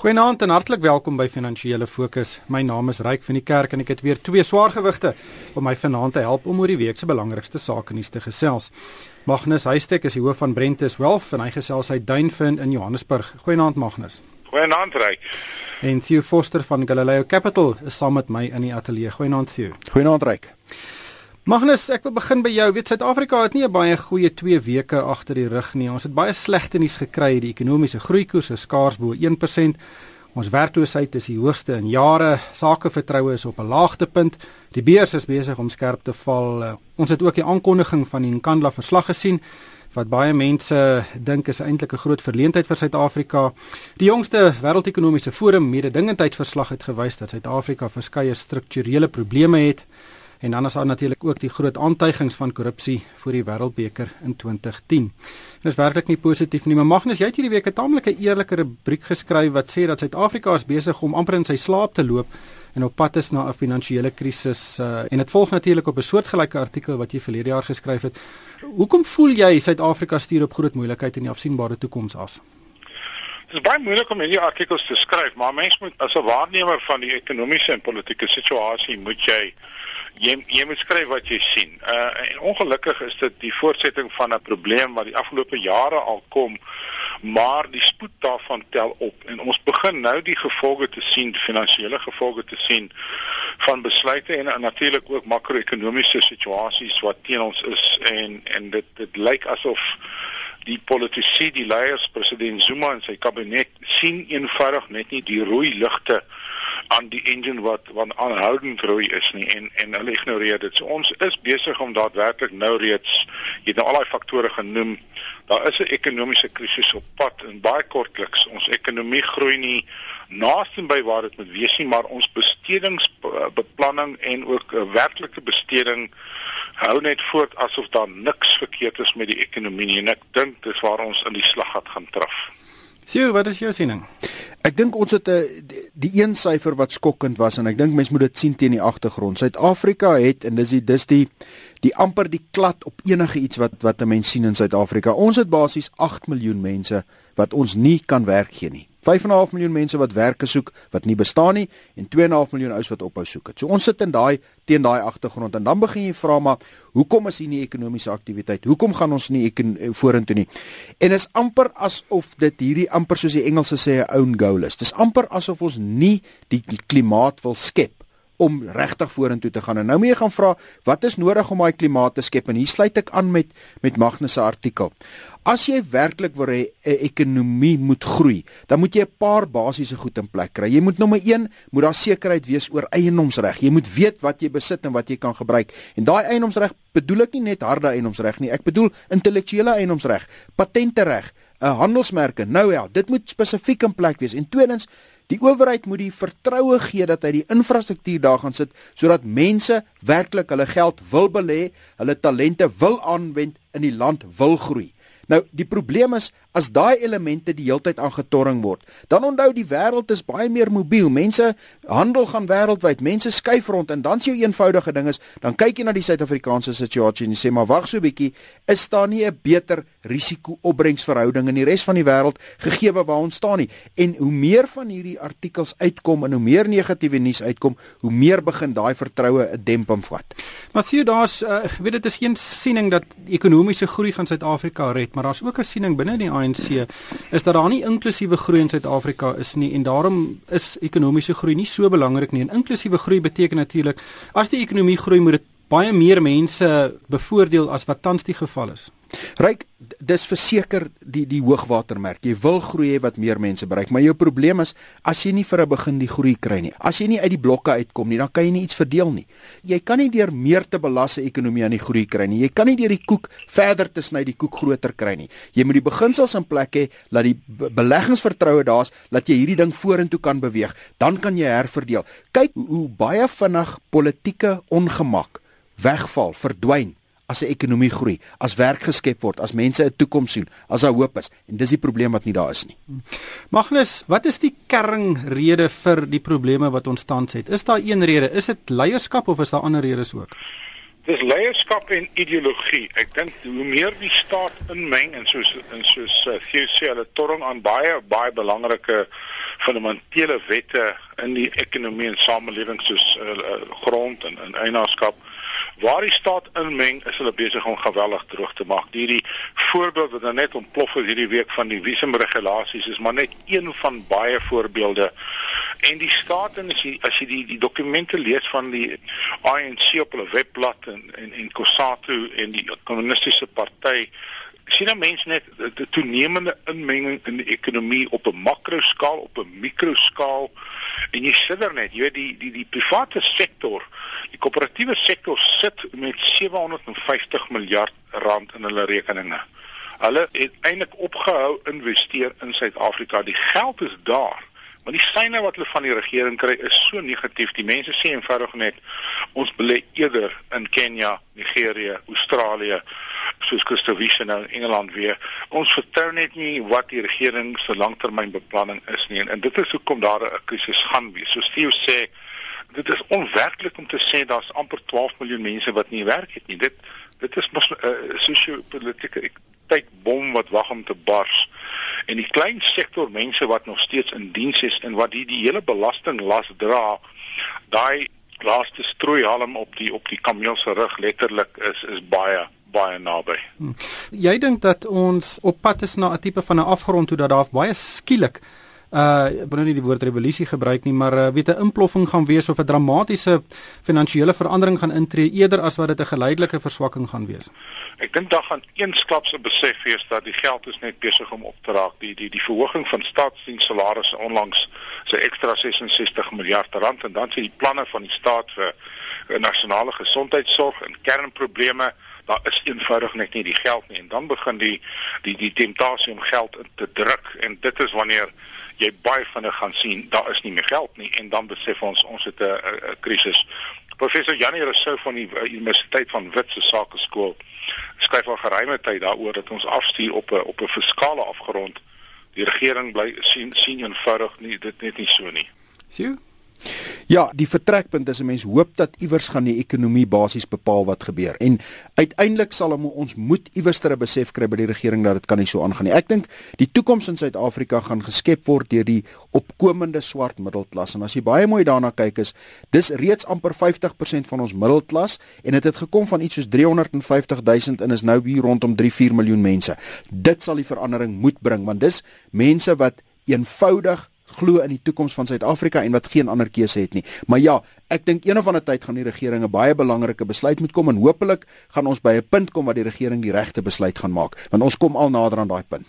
Goeienaand en hartlik welkom by Finansiële Fokus. My naam is Ryk van die Kerk en ek het weer twee swaargewigte om my vanaand te help om oor die week se belangrikste sake nuus te gesels. Magnus Huystek is die hoof van Brentus Wealth en hy gesels uit Duinfin in Johannesburg. Goeienaand Magnus. Goeienaand Ryk. En Theo Foster van Galileo Capital is saam met my in die ateljee. Goeienaand Theo. Goeienaand Ryk. Magnus, ek wil begin by jou. Weet Suid-Afrika het nie 'n baie goeie 2 weke agter die rug nie. Ons het baie slegte nuus gekry. Die ekonomiese groeikoers is skaars bo 1%. Ons werkloosheid is die hoogste in jare. Sakevertroue is op 'n laagtepunt. Die beurs is besig om skerp te val. Ons het ook die aankondiging van die Nkandla verslag gesien wat baie mense dink is eintlik 'n groot verleentheid vir Suid-Afrika. Die jongste wêreldekonomiese forum mededingendheidsverslag het gewys dat Suid-Afrika verskeie strukturele probleme het. En dan is daar natuurlik ook die groot aantuigings van korrupsie vir die Wêreldbeker in 2010. Dit is werklik nie positief nie, maar Magnus, jy het hierdie week 'n taamlike eerlike rubriek geskryf wat sê dat Suid-Afrika is besig om amper in sy slaap te loop en op pad is na 'n finansiële krisis uh, en dit volg natuurlik op 'n soortgelyke artikel wat jy verlede jaar geskryf het. Hoekom voel jy Suid-Afrika stuur op groot moeilikheid in die afsienbare toekoms af? Dit is baie moeilik om hierdie artikels te skryf, maar mens moet as 'n waarnemer van die ekonomiese en politieke situasie moet jy jy jy moet skryf wat jy sien. Uh ongelukkig is dit die voortsetting van 'n probleem wat die afgelope jare al kom, maar die spoed daarvan tel op en ons begin nou die gevolge te sien, finansiële gevolge te sien van besluite en, en natuurlik ook makro-ekonomiese situasies wat teen ons is en en dit dit lyk asof die politici, die leiers, president Zuma en sy kabinet sien eenvoudig net nie die rooi ligte aan die engine wat wat aanhoudend rooi is nie en en hulle ignoreer dit. So ons is besig om daadwerklik nou reeds jy het nou al daai faktore genoem. Daar is 'n ekonomiese krisis op pad en baie kortliks ons ekonomie groei nie naaste by waar dit moet wees nie, maar ons bestedingsbeplanning en ook 'n werklike besteding hou net voort asof daar niks verkeerd is met die ekonomie nie en ek dink dis waar ons in die slaggat gaan traf. Sjoe, wat is jou siening? Ek dink ons het 'n eh, die een syfer wat skokkend was en ek dink mense moet dit sien teen die agtergrond. Suid-Afrika het en dis die dis die die amper die klad op enige iets wat wat 'n mens sien in Suid-Afrika. Ons het basies 8 miljoen mense wat ons nie kan werk gee nie. 5.5 miljoen mense wat werk soek wat nie bestaan nie en 2.5 miljoen ouens wat ophou soek. So ons sit in daai teen daai agtergrond en dan begin jy vra maar hoekom is hier nie ekonomiese aktiwiteit? Hoekom gaan ons nie vorentoe nie? En is amper asof dit hierdie amper soos die Engelse sê 'n own goal is. Dis amper asof ons nie die klimaat wil skep om regtig vorentoe te gaan. En nou moet jy gaan vra, wat is nodig om daai klimaat te skep? En hier sluit ek aan met met Magnus se artikel. As jy werklik wil hê 'n ekonomie moet groei, dan moet jy 'n paar basiese goed in plek kry. Jy moet nommer 1, moet daar sekerheid wees oor eiendomsreg. Jy moet weet wat jy besit en wat jy kan gebruik. En daai eiendomsreg bedoel ek nie net harde eiendomsreg nie. Ek bedoel intellektuele eiendomsreg, patentereg, 'n uh, handelsmerke. Nou ja, dit moet spesifiek in plek wees. En tweedens, die owerheid moet die vertroue gee dat hy die infrastruktuur daar gaan sit sodat mense werklik hulle geld wil belê, hulle talente wil aanwend in die land wil groei. Nou die probleem is as daai elemente die heeltyd aangetorring word, dan onthou die wêreld is baie meer mobiel. Mense handel gaan wêreldwyd. Mense skuif rond en dan s jou eenvoudige ding is, dan kyk jy na die Suid-Afrikaanse situasie en jy sê maar wag so 'n bietjie, is daar nie 'n beter risiko-opbrengsverhouding in die res van die wêreld gegee waar ons staan nie? En hoe meer van hierdie artikels uitkom en hoe meer negatiewe nuus uitkom, hoe meer begin daai vertroue 'n demping vat. Matthew, daar's uh, weet dit is geen siening dat ekonomiese groei gaan Suid-Afrika red, maar daar's ook 'n siening binne die ANC is dat daar nie inklusiewe groei in Suid-Afrika is nie en daarom is ekonomiese groei nie so belangrik nie. En inklusiewe groei beteken natuurlik as die ekonomie groei moet dit baie meer mense bevoordeel as wat tans die geval is. Ryk, dis verseker die die hoogwatermerk. Jy wil groei wat meer mense bereik, maar jou probleem is as jy nie vir 'n begin die groei kry nie. As jy nie uit die blokke uitkom nie, dan kan jy nie iets verdeel nie. Jy kan nie deur meer te belasse ekonomie aan die groei kry nie. Jy kan nie deur die koek verder te sny die koek groter kry nie. Jy moet die beginsels in plek hê dat die beleggingsvertroue daar's dat jy hierdie ding vorentoe kan beweeg. Dan kan jy herverdeel. Kyk hoe baie vinnig politieke ongemak wegval, verdwyn as 'n ekonomie groei, as werk geskep word, as mense 'n toekoms sien, as daar hoop is. En dis die probleem wat nie daar is nie. Magnus, wat is die kernrede vir die probleme wat ons tans het? Is daar een rede? Is dit leierskap of is daar ander redes ook? Dis leierskap en ideologie. Ek dink hoe meer die staat inmeng en soos en soos uh, sê hulle torring aan baie baie belangrike fundamentele wette in die ekonomie en samelewing soos uh, grond en, en eienaarskap waar die staat inmeng is hulle besig om geweldig droog te maak. Hierdie voorbeeld wat nou net ontplof het hierdie week van die visumregulasies is maar net een van baie voorbeelde. En die staat en as jy as jy die die dokumente lees van die ANC op hulle webblad en en en COSATU en die kommunistiese party sien dan mense net die toenemende inmenging in die ekonomie op 'n makroskaal, op 'n mikroskaal en jy sit er net, jy weet die die die private sektor, die koöperatiewe sektor sit met 750 miljard rand in hulle rekeninge. Hulle het eintlik opgehou investeer in Suid-Afrika. Die geld is daar. Maar die syne wat hulle van die regering kry is so negatief. Die mense sê eenvoudig net ons belê eerder in Kenia, Nigerië, Australië, soos Christowiese nou in Engeland weer. Ons vertrou net nie wat die regering se langtermynbeplanning is nie en, en dit is hoekom daar 'n krisis gaan wees. Soos Theo sê, dit is onwerklik om te sê daar's amper 12 miljoen mense wat nie werk het nie. Dit dit is mos 'n uh, sosio-politieke tydbom wat wag om te bars. En die klein sektor mense wat nog steeds in diens is en wat die, die hele belastinglas dra, daai laaste strooihalm op die op die kameel se rug letterlik is is baie baie naby. Hmm. Jy dink dat ons op pad is na 'n tipe van 'n afgrond toe dat daar baie skielik uh ek wil nou nie die woord revolusie gebruik nie, maar uh, weet 'n imploffing gaan wees of 'n dramatiese finansiële verandering gaan intree eerder as wat dit 'n geleidelike verswakking gaan wees. Ek dink daar gaan eensklaps 'n besef wees dat die geld is net besig om op te raak. Die die die verhoging van staatsdienssalarisse onlangs se ekstra 66 miljard rand en dan sien die planne van die staat vir nasionale gesondheidsorg en kernprobleme daar is eenvoudig net nie die geld nie en dan begin die die die temptasie om geld te druk en dit is wanneer jy baie vinnig gaan sien daar is nie meer geld nie en dan besef ons ons het 'n krisis. Professor Janie Rousseau van die Universiteit van Witse Sakeskool skryf al geruime tyd daaroor dat ons afstuur op 'n op 'n fiskale afgrond. Die regering bly sien sien eenvoudig nie dit net nie so nie. Sjoe. Ja, die vertrekpunt is 'n mens hoop dat iewers gaan die ekonomie basies bepaal wat gebeur. En uiteindelik sal ons moet iewers ter besef kry by die regering dat dit kan nie so aangaan nie. Ek dink die toekoms in Suid-Afrika gaan geskep word deur die opkomende swart middelklas. En as jy baie mooi daarna kyk is, dis reeds amper 50% van ons middelklas en dit het, het gekom van iets soos 350 000 en is nou hier rondom 3-4 miljoen mense. Dit sal die verandering moet bring want dis mense wat eenvoudig glo in die toekoms van Suid-Afrika en wat geen ander keuse het nie. Maar ja, ek dink een of ander tyd gaan die regering 'n baie belangrike besluit moet kom en hopelik gaan ons by 'n punt kom waar die regering die regte besluit gaan maak, want ons kom al nader aan daai punt.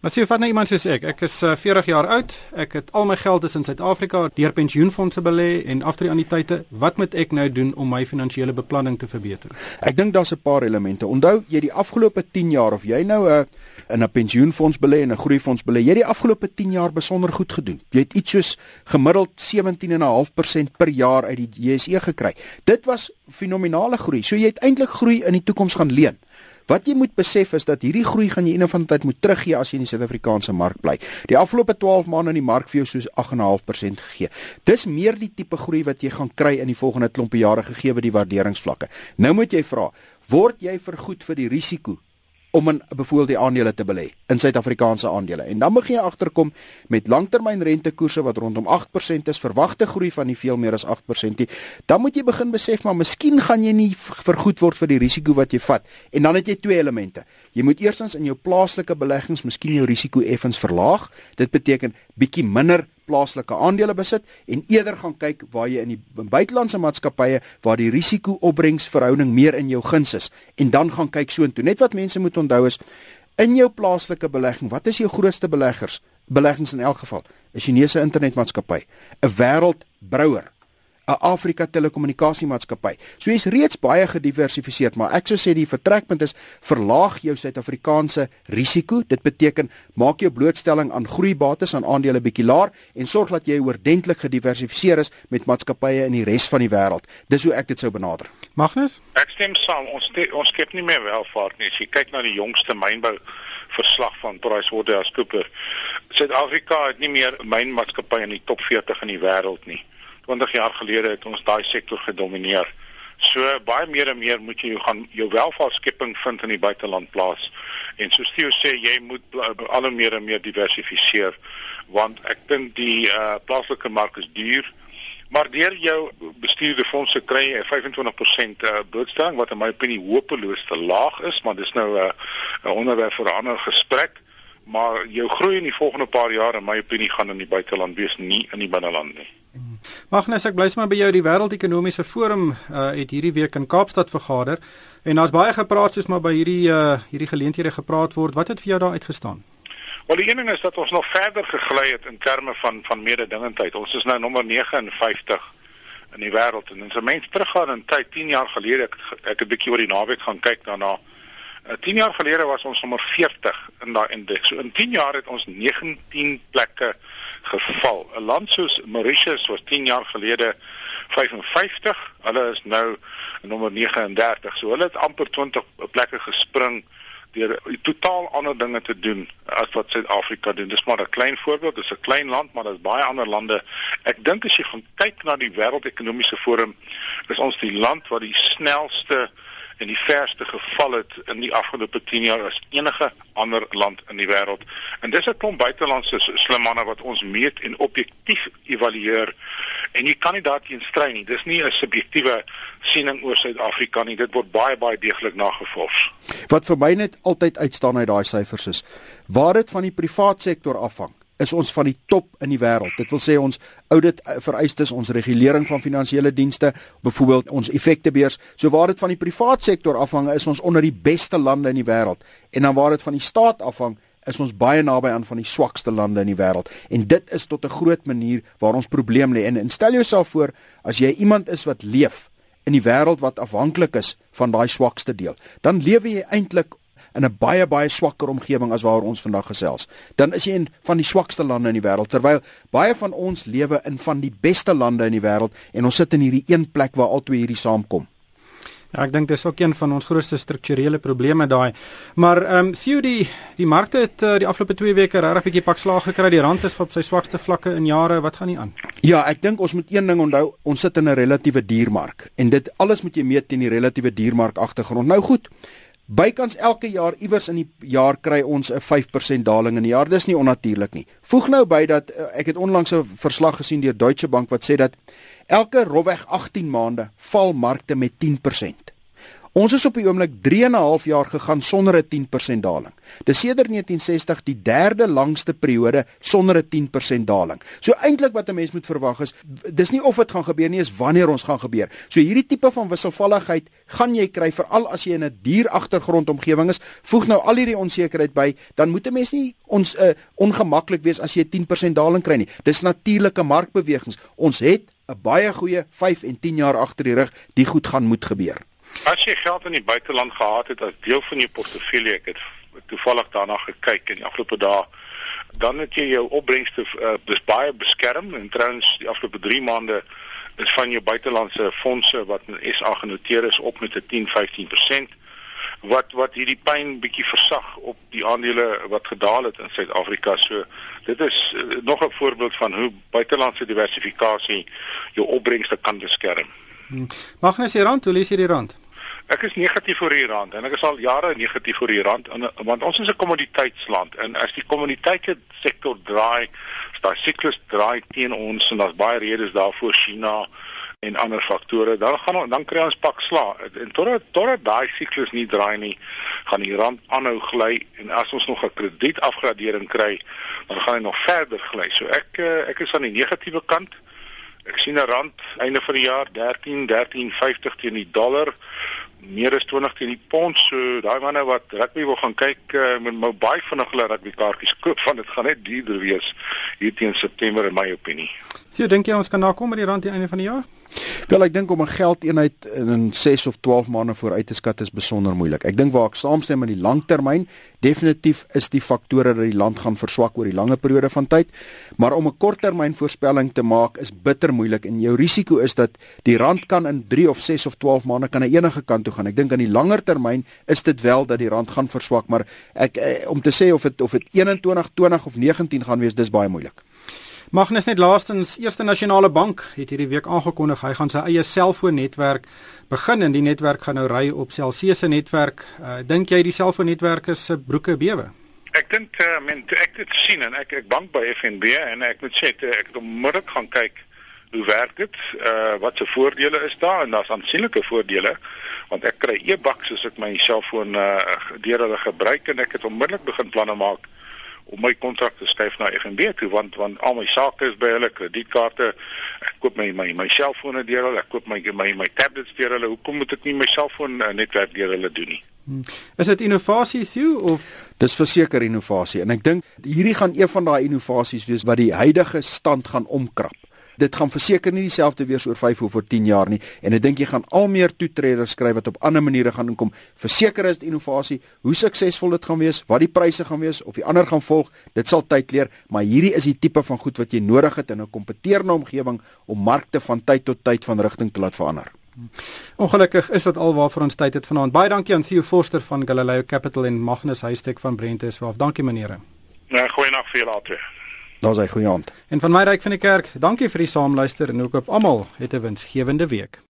Maar sien van nou iemand soos ek, ek is uh, eh, 40 jaar oud, ek het al my geld in Suid-Afrika deur pensioenfonde belê en aftreeanniteite. Wat moet ek nou doen om my finansiële beplanning te verbeter? Ek dink daar's 'n paar elemente. Onthou, jy die afgelope 10 jaar of jy nou 'n uh, in 'n pensioenfonds belê en 'n groeifonds belê. Jy het die afgelope 10 jaar besonder goed gedoen. Jy het iets soos gemiddeld 17.5% per jaar uit die JSE gekry. Dit was fenominale groei. So jy het eintlik groei in die toekoms gaan leen. Wat jy moet besef is dat hierdie groei gaan jy eendag van tyd moet teruggee as jy in die Suid-Afrikaanse mark bly. Die afgelope 12 maande in die mark vir jou soos 8.5% gegee. Dis meer die tipe groei wat jy gaan kry in die volgende klompe jare gegee word die waarderingsvlakke. Nou moet jy vra, word jy vergoed vir die risiko om in byvoorbeeld die aandele te belê in Suid-Afrikaanse aandele. En dan begin jy agterkom met langtermynrentekoerse wat rondom 8% is, verwagte groei van nie veel meer as 8% nie. Dan moet jy begin besef maar miskien gaan jy nie vergoed word vir die risiko wat jy vat. En dan het jy twee elemente. Jy moet eerstens in jou plaaslike beleggings miskien jou risiko effens verlaag. Dit beteken bietjie minder plaaslike aandele besit en eerder gaan kyk waar jy in die buitelandse maatskappye waar die risiko-opbrengsverhouding meer in jou guns is en dan gaan kyk soontoe. Net wat mense moet onthou is in jou plaaslike belegging, wat is jou grootste beleggers? Beleggings in elk geval, 'n Chinese internetmaatskappy, 'n wêreldbrouwer, 'n Afrika telekommunikasiemaatskappy. So jy's reeds baie gediversifiseer, maar ek sou sê die vertrekpunt is verlaag jou Suid-Afrikaanse risiko. Dit beteken maak jou blootstelling aan groeibates aan aandele bietjie laer en sorg dat jy oordentlik gediversifiseer is met maatskappye in die res van die wêreld. Dis hoe ek dit sou benader. Magnus? Ek stem saam. Ons ons skep nie meer welvaart nie. As jy kyk na die jongste mynbou verslag van PricewaterhouseCoopers, Suid-Afrika het nie meer mynmaatskappye in die top 40 in die wêreld nie. 20 jaar gelede het ons daai sektor gedomeineer So baie meer en meer moet jy jou gaan jou welvaartskepping vind in die buiteland plaas. En soos Theo sê, jy moet al meer en meer diversifiseer want ek dink die uh, plaaslike mark is duur. Maar deur jou bestuurde fondse kry jy 25% uh, blootstelling wat in my opinie hopeloos te laag is, maar dis nou 'n uh, onderwerp vir 'n ander gesprek. Maar jou groei in die volgende paar jaar in my opinie gaan in die buiteland wees, nie in die binneland nie. Magnus, ek bly sommer by jou die Wêreldekonomiese Forum uh, het hierdie week in Kaapstad vergader en daar's baie gepraat soos maar by hierdie uh, hierdie geleenthede gepraat word. Wat het vir jou daar uitgestaan? Wel die een ding is dat ons nog verder gegly het in terme van van mededingendheid. Ons is nou nommer 59 in die wêreld en as 'n mens teruggaan in tyd 10 jaar gelede ek ek het 'n bietjie oor die naweek gaan kyk daarna. 10 uh, jaar gelede was ons nommer 40 in daai indeks. So in 10 jaar het ons 19 plekke geval. 'n Land soos Mauritius was 10 jaar gelede 55. Hulle is nou nommer 39. So hulle het amper 20 plekke gespring deur totaal ander dinge te doen as wat Suid-Afrika doen. Dis maar 'n klein voorbeeld, dis 'n klein land, maar daar's baie ander lande. Ek dink as jy gaan kyk na die wêreldekonomiese forum, is ons die land wat die snelste en die verste geval het in die afgelope 10 jaar as enige ander land in die wêreld. En dis 'n klomp buitelandse slim manne wat ons meet en objektief evalueer. En jy kan nie daarteen stry nie. Dis nie 'n subjektiewe siening oor Suid-Afrika nie. Dit word baie baie deeglik nagevors. Wat vir my net altyd uitstaan uit daai syfers is, waar dit van die privaat sektor afhang is ons van die top in die wêreld. Dit wil sê ons audit eh, vereistes, ons regulering van finansiële dienste, byvoorbeeld ons effektebeurs. So waar dit van die privaat sektor afhang, is ons onder die beste lande in die wêreld. En dan waar dit van die staat afhang, is ons baie naby aan van die swakste lande in die wêreld. En dit is tot 'n groot manier waar ons probleem lê. En, en stel jouself voor as jy iemand is wat leef in die wêreld wat afhanklik is van daai swakste deel, dan lewe jy eintlik in 'n baie baie swakker omgewing as waar ons vandag gesels. Dan is jy in van die swakste lande in die wêreld terwyl baie van ons lewe in van die beste lande in die wêreld en ons sit in hierdie een plek waar albei hierdie saamkom. Ja, ek dink dis ook een van ons grootste strukturele probleme daai. Maar ehm um, Theo die die markte het uh, die afgelope 2 weke regtig bietjie pak slaag gekry. Die rand is op sy swakste vlakke in jare. Wat gaan nie aan? Ja, ek dink ons moet een ding onthou. Ons sit in 'n relatiewe duurmark en dit alles moet jy meet teen die relatiewe duurmark agtergrond. Nou goed. Bykans elke jaar iewers in die jaar kry ons 'n 5% daling in die jaar. Dis nie onnatuurlik nie. Voeg nou by dat uh, ek het onlangs 'n verslag gesien deur Deutsche Bank wat sê dat elke rofweg 18 maande val markte met 10%. Ons is op die oomblik 3 en 'n half jaar gegaan sonder 'n 10% daling. Dis sedert 1960 die derde langste periode sonder 'n 10% daling. So eintlik wat 'n mens moet verwag is dis nie of dit gaan gebeur nie, is wanneer ons gaan gebeur. So hierdie tipe van wisselvalligheid gaan jy kry veral as jy in 'n duur agtergrondomgewing is. Voeg nou al hierdie onsekerheid by, dan moet 'n mens nie ons uh, ongemaklik wees as jy 'n 10% daling kry nie. Dis natuurlike markbewegings. Ons het 'n baie goeie 5 en 10 jaar agter die rug, die goed gaan moet gebeur. As jy geld in die buiteland gehad het as deel van jou portefeulje, ek het toevallig daarna gekyk in die afgelope dae, dan het jy jou opbrengste uh, dis baie beskerm en trouens die afgelope 3 maande is van jou buitelandse fondse wat in SA genoteer is op met 'n 10-15% wat wat hierdie pyn bietjie versag op die aandele wat gedaal het in Suid-Afrika. So dit is uh, nog 'n voorbeeld van hoe buitelandse diversifikasie jou opbrengste kan beskerm. Hmm. Magnus, rand, hoe lees jy die rand? Ek is negatief vir die rand en ek is al jare negatief vir die rand en, want ons is 'n kommoditeitsland en as die kommoditeite sektor draai, as daai siklus draai teen ons en daar's baie redes daarvoor China en ander faktore, dan gaan dan kry ons pak sla. En totdat totdat daai siklus nie draai nie, gaan die rand aanhou gly en as ons nog 'n kredietafgradering kry, dan gaan hy nog verder gly. So ek eh, ek is aan die negatiewe kant. Ek sien 'n rand einde van die jaar 13 13.50 teen die dollar meer as 20 teen die pond. So daai manne wat rugby wil gaan kyk uh, met my baie vinnig hulle rugby kaartjies koop van dit gaan net duurder wees hier teen September in my opinie. Sien, dink jy ons kan nakom met die rand teen einde van die jaar? Wel ek dink om 'n geldeenheid in 6 of 12 maande vooruit te skat is besonder moeilik. Ek dink waar ek saamstem met die langtermyn, definitief is die faktore dat die land gaan verswak oor die lange periode van tyd, maar om 'n korttermyn voorspelling te maak is bitter moeilik en jou risiko is dat die rand kan in 3 of 6 of 12 maande kan aan enige kant toe gaan. Ek dink aan die langer termyn is dit wel dat die rand gaan verswak, maar ek eh, om te sê of dit of dit 21, 20 of 19 gaan wees, dis baie moeilik. Magnus net laastens Eerste Nasionale Bank het hierdie week aangekondig hy gaan sy eie selfoonnetwerk begin en die netwerk gaan nou ry op Celsius se netwerk. Uh, dink jy die selfoonnetwerke se broeke bewe? Ek dink uh, men ek het sien en ek ek bank by FNB en ek moet sê ek het onmiddellik gaan kyk hoe werk dit? Uh wat se voordele is daar? En daar's aansienlike voordele want ek kry e-baks as ek my selfoon uh deur hulle gebruik en ek het onmiddellik begin planne maak om my kontrak te skuif na FNB toe want want al my sake is by hulle kredietkaarte. Ek koop my my my selfone deur hulle ek koop my my my tablets deur hulle. Hoekom moet ek nie my selfoon uh, netwerk deur hulle doen nie? Hmm. Is dit innovasie Theo of? Dis verseker innovasie en ek dink hierdie gaan een van daai innovasies wees wat die huidige stand gaan omkrap dit gaan verseker nie dieselfde wees oor 5 of oor 10 jaar nie en ek dink jy gaan al meer toetreders skryf wat op ander maniere gaan inkom. Verseker is dit innovasie, hoe suksesvol dit gaan wees, wat die pryse gaan wees of die ander gaan volg, dit sal tyd leer, maar hierdie is die tipe van goed wat jy nodig het in 'n kompeterende omgewing om markte van tyd tot tyd van rigting te laat verander. Ongelukkig is dit alwaar vir ons tyd het vanaand. Baie dankie aan Theo Forster van Galileo Capital en Magnus Huystek van Brentes. Dankie meneere. Ja, goeie nag vir julle albei. Daar's hy goeie aand. En van my ryk van die kerk, dankie vir die saamluister en ook op almal het 'n winsgewende week.